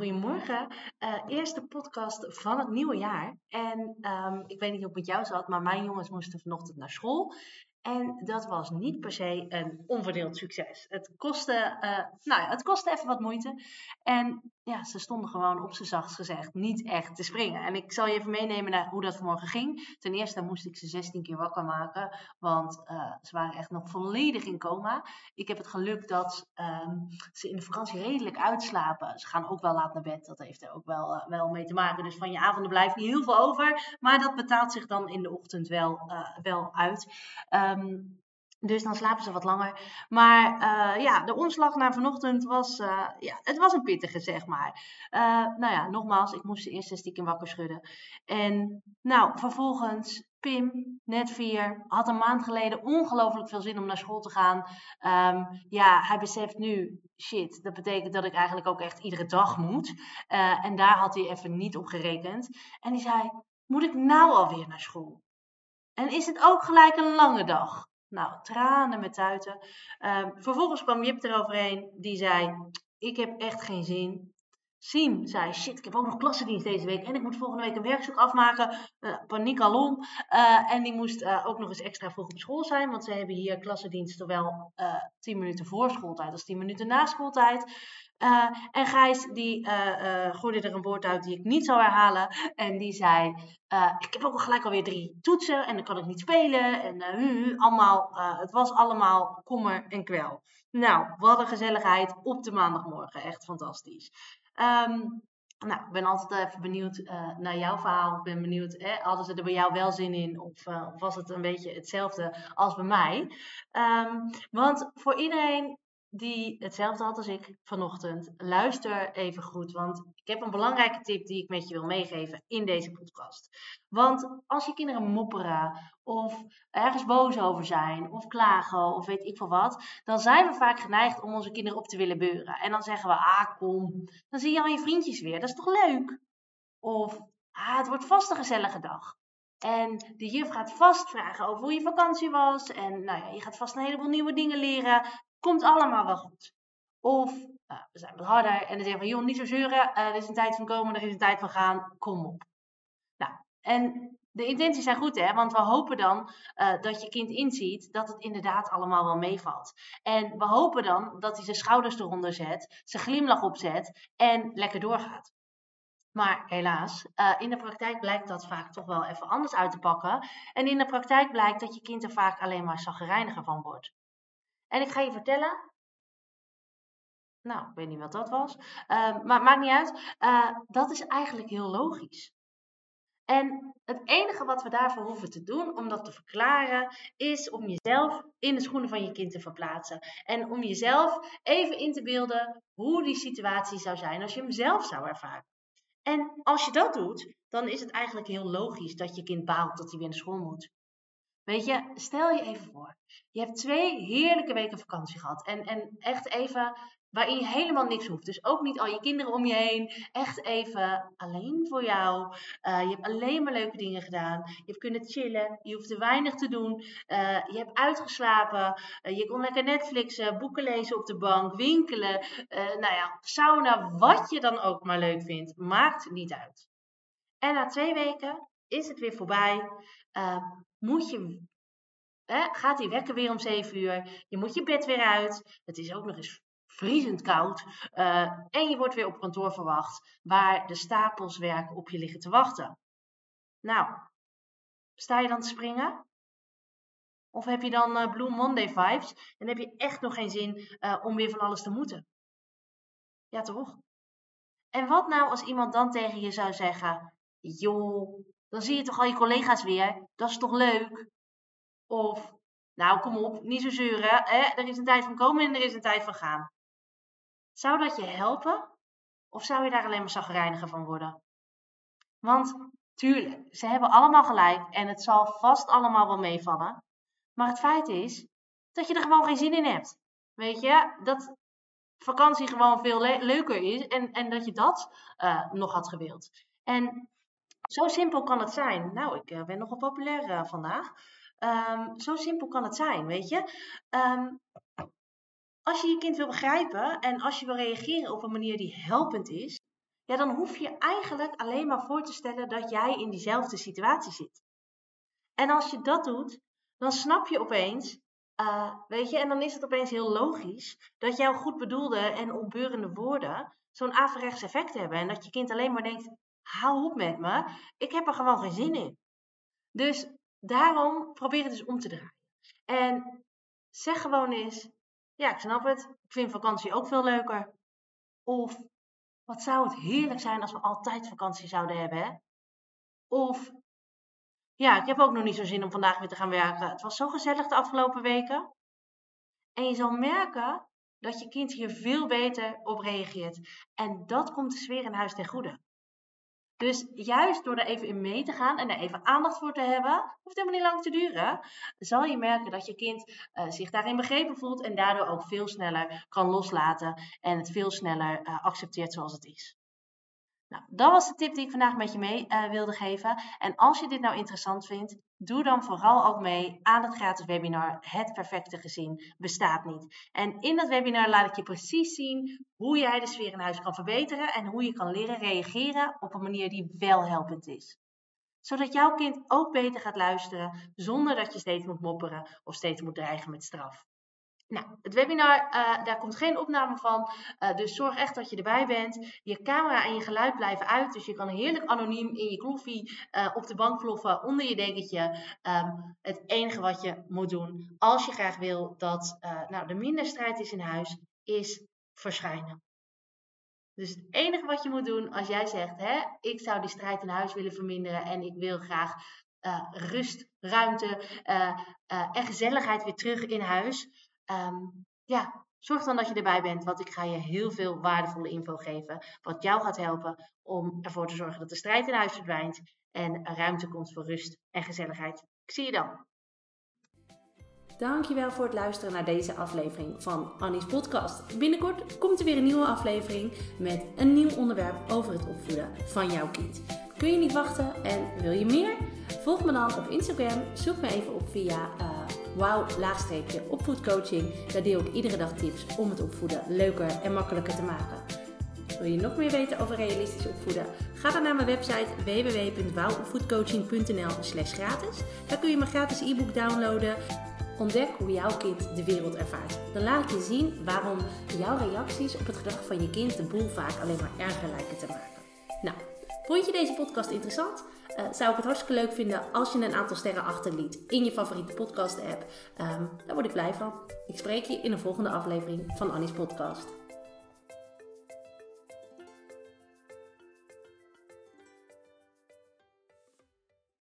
Goedemorgen. Uh, eerste podcast van het nieuwe jaar. En um, ik weet niet hoe het met jou zat, maar mijn jongens moesten vanochtend naar school. En dat was niet per se een onverdeeld succes. Het kostte, uh, nou ja, het kostte even wat moeite. En ja, ze stonden gewoon op z'n zachtst gezegd niet echt te springen. En ik zal je even meenemen naar hoe dat vanmorgen ging. Ten eerste moest ik ze 16 keer wakker maken, want uh, ze waren echt nog volledig in coma. Ik heb het geluk dat um, ze in de vakantie redelijk uitslapen. Ze gaan ook wel laat naar bed, dat heeft er ook wel, uh, wel mee te maken. Dus van je avonden blijft niet heel veel over, maar dat betaalt zich dan in de ochtend wel, uh, wel uit. Um, dus dan slapen ze wat langer. Maar uh, ja, de omslag naar vanochtend was, uh, ja, het was een pittige, zeg maar. Uh, nou ja, nogmaals, ik moest de eerste stiekem wakker schudden. En nou, vervolgens, Pim, net vier, had een maand geleden ongelooflijk veel zin om naar school te gaan. Um, ja, hij beseft nu, shit, dat betekent dat ik eigenlijk ook echt iedere dag moet. en daar had hij even niet op gerekend. En die zei, moet ik nou alweer naar school? En is het ook gelijk een lange dag? Nou, tranen met tuiten. Uh, vervolgens kwam Jip eroverheen. Die zei, ik heb echt geen zin. Siem zei, shit, ik heb ook nog klassendienst deze week. En ik moet volgende week een werkzoek afmaken. Uh, paniek alom. Uh, en die moest uh, ook nog eens extra vroeg op school zijn. Want ze hebben hier klassendienst zowel 10 minuten voor schooltijd als 10 minuten na schooltijd. En Gijs die gooide er een woord uit die ik niet zou herhalen. En die zei, ik heb ook gelijk alweer drie toetsen en dan kan ik niet spelen. En allemaal, het was allemaal kommer en kwel. Nou, wat een gezelligheid op de maandagmorgen. Echt fantastisch. Um, nou, ik ben altijd even benieuwd uh, naar jouw verhaal. Ik ben benieuwd, hadden ze er bij jou wel zin in? Of, of was het een beetje hetzelfde als bij mij? Um, want voor iedereen die hetzelfde had als ik vanochtend, luister even goed. Want ik heb een belangrijke tip die ik met je wil meegeven in deze podcast. Want als je kinderen mopperen of ergens boos over zijn of klagen of weet ik veel wat, dan zijn we vaak geneigd om onze kinderen op te willen beuren. En dan zeggen we, ah kom, dan zie je al je vriendjes weer, dat is toch leuk? Of, ah het wordt vast een gezellige dag. En de juf gaat vast vragen over hoe je vakantie was. En nou ja, je gaat vast een heleboel nieuwe dingen leren. Komt allemaal wel goed. Of uh, we zijn wat harder en dan zeggen we, joh, niet zo zeuren. Uh, er is een tijd van komen, er is een tijd van gaan. Kom op. Nou, en de intenties zijn goed, hè? Want we hopen dan uh, dat je kind inziet dat het inderdaad allemaal wel meevalt. En we hopen dan dat hij zijn schouders eronder zet, zijn glimlach opzet en lekker doorgaat. Maar helaas, uh, in de praktijk blijkt dat vaak toch wel even anders uit te pakken. En in de praktijk blijkt dat je kind er vaak alleen maar zaggerijniger van wordt. En ik ga je vertellen. Nou, ik weet niet wat dat was. Uh, maar maakt niet uit. Uh, dat is eigenlijk heel logisch. En het enige wat we daarvoor hoeven te doen om dat te verklaren, is om jezelf in de schoenen van je kind te verplaatsen. En om jezelf even in te beelden hoe die situatie zou zijn als je hem zelf zou ervaren. En als je dat doet, dan is het eigenlijk heel logisch dat je kind baalt dat hij weer naar school moet. Weet je, stel je even voor. Je hebt twee heerlijke weken vakantie gehad. En, en echt even waarin je helemaal niks hoeft. Dus ook niet al je kinderen om je heen. Echt even alleen voor jou. Uh, je hebt alleen maar leuke dingen gedaan. Je hebt kunnen chillen. Je hoeft te weinig te doen. Uh, je hebt uitgeslapen. Uh, je kon lekker Netflixen, boeken lezen op de bank, winkelen. nou ja, sauna, wat je dan ook maar leuk vindt. Maakt niet uit. En na twee weken is het weer voorbij moet je, hè, gaat die wekker weer om 7 uur. Je moet je bed weer uit. Het is ook nog eens vriezend koud. Uh, en je wordt weer op kantoor verwacht, waar de stapels werk op je liggen te wachten. Nou, sta je dan te springen? Of heb je dan uh, Blue Monday vibes en heb je echt nog geen zin uh, om weer van alles te moeten? Ja, toch? En wat nou als iemand dan tegen je zou zeggen: Joh, dan zie je toch al je collega's weer. Dat is toch leuk? Of, nou kom op, niet zo zeuren. Hè? Er is een tijd van komen en er is een tijd van gaan. Zou dat je helpen? Of zou je daar alleen maar zagrijniger van worden? Want tuurlijk, ze hebben allemaal gelijk en het zal vast allemaal wel meevallen. Maar het feit is dat je er gewoon geen zin in hebt. Weet je, dat vakantie gewoon veel leuker is en, en dat je dat uh, nog had gewild. En zo simpel kan het zijn. Nou, ik uh, ben nogal populair uh, vandaag. Um, zo simpel kan het zijn, weet je. Um, als je je kind wil begrijpen en als je wil reageren op een manier die helpend is, ja, dan hoef je eigenlijk alleen maar voor te stellen dat jij in diezelfde situatie zit. En als je dat doet, dan snap je opeens, uh, weet je, en dan is het opeens heel logisch dat jouw goed bedoelde en opbeurende woorden zo'n averechts effect hebben. En dat je kind alleen maar denkt, hou op met me, ik heb er gewoon geen zin in. Dus daarom probeer het dus om te draaien. En zeg gewoon eens, ja, ik snap het, ik vind vakantie ook veel leuker. Of, wat zou het heerlijk zijn als we altijd vakantie zouden hebben, hè? Of, ja, ik heb ook nog niet zo zin om vandaag weer te gaan werken. Het was zo gezellig de afgelopen weken. En je zal merken dat je kind hier veel beter op reageert. En dat komt de sfeer in huis ten goede. Dus juist door er even in mee te gaan en er even aandacht voor te hebben, hoeft helemaal niet lang te duren, zal je merken dat je kind uh, zich daarin begrepen voelt en daardoor ook veel sneller kan loslaten en het veel sneller uh, accepteert zoals het is. Nou, dat was de tip die ik vandaag met je mee uh, wilde geven. En als je dit nou interessant vindt, doe dan vooral ook mee aan het gratis webinar Het Perfecte Gezin Bestaat Niet. En in dat webinar laat ik je precies zien hoe jij de sfeer in huis kan verbeteren en hoe je kan leren reageren op een manier die wel helpend is. Zodat jouw kind ook beter gaat luisteren zonder dat je steeds moet mopperen of steeds moet dreigen met straf. Nou, het webinar, uh, daar komt geen opname van. Uh, dus zorg echt dat je erbij bent. Je camera en je geluid blijven uit. Dus je kan heerlijk anoniem in je kloffie uh, op de bank ploffen onder je dekentje. Um, het enige wat je moet doen, als je graag wil dat nou, er minder strijd is in huis, is verschijnen. Dus het enige wat je moet doen als jij zegt, hè, ik zou die strijd in huis willen verminderen en ik wil graag rust, ruimte en gezelligheid weer terug in huis um, ja, zorg dan dat je erbij bent, want ik ga je heel veel waardevolle info geven, wat jou gaat helpen om ervoor te zorgen dat de strijd in huis verdwijnt en ruimte komt voor rust en gezelligheid. Ik zie je dan. Dankjewel voor het luisteren naar deze aflevering van Annie's podcast. Binnenkort komt er weer een nieuwe aflevering met een nieuw onderwerp over het opvoeden van jouw kind. Kun je niet wachten en wil je meer? Volg me dan op Instagram. Zoek me even op via uh, wow laagstreepje opvoedcoaching. Daar deel ik iedere dag tips om het opvoeden leuker en makkelijker te maken. Wil je nog meer weten over realistisch opvoeden? Ga dan naar mijn website www.wowopvoedcoaching.nl slash gratis. Daar kun je mijn gratis e-book downloaden. Ontdek hoe jouw kind de wereld ervaart. Dan laat ik je zien waarom jouw reacties op het gedrag van je kind de boel vaak alleen maar erger lijken te maken. Nou, vond je deze podcast interessant? uh, zou ik het hartstikke leuk vinden als je een aantal sterren achterliet in je favoriete podcast app. Um, daar word ik blij van. Ik spreek je in de volgende aflevering van Annie's podcast.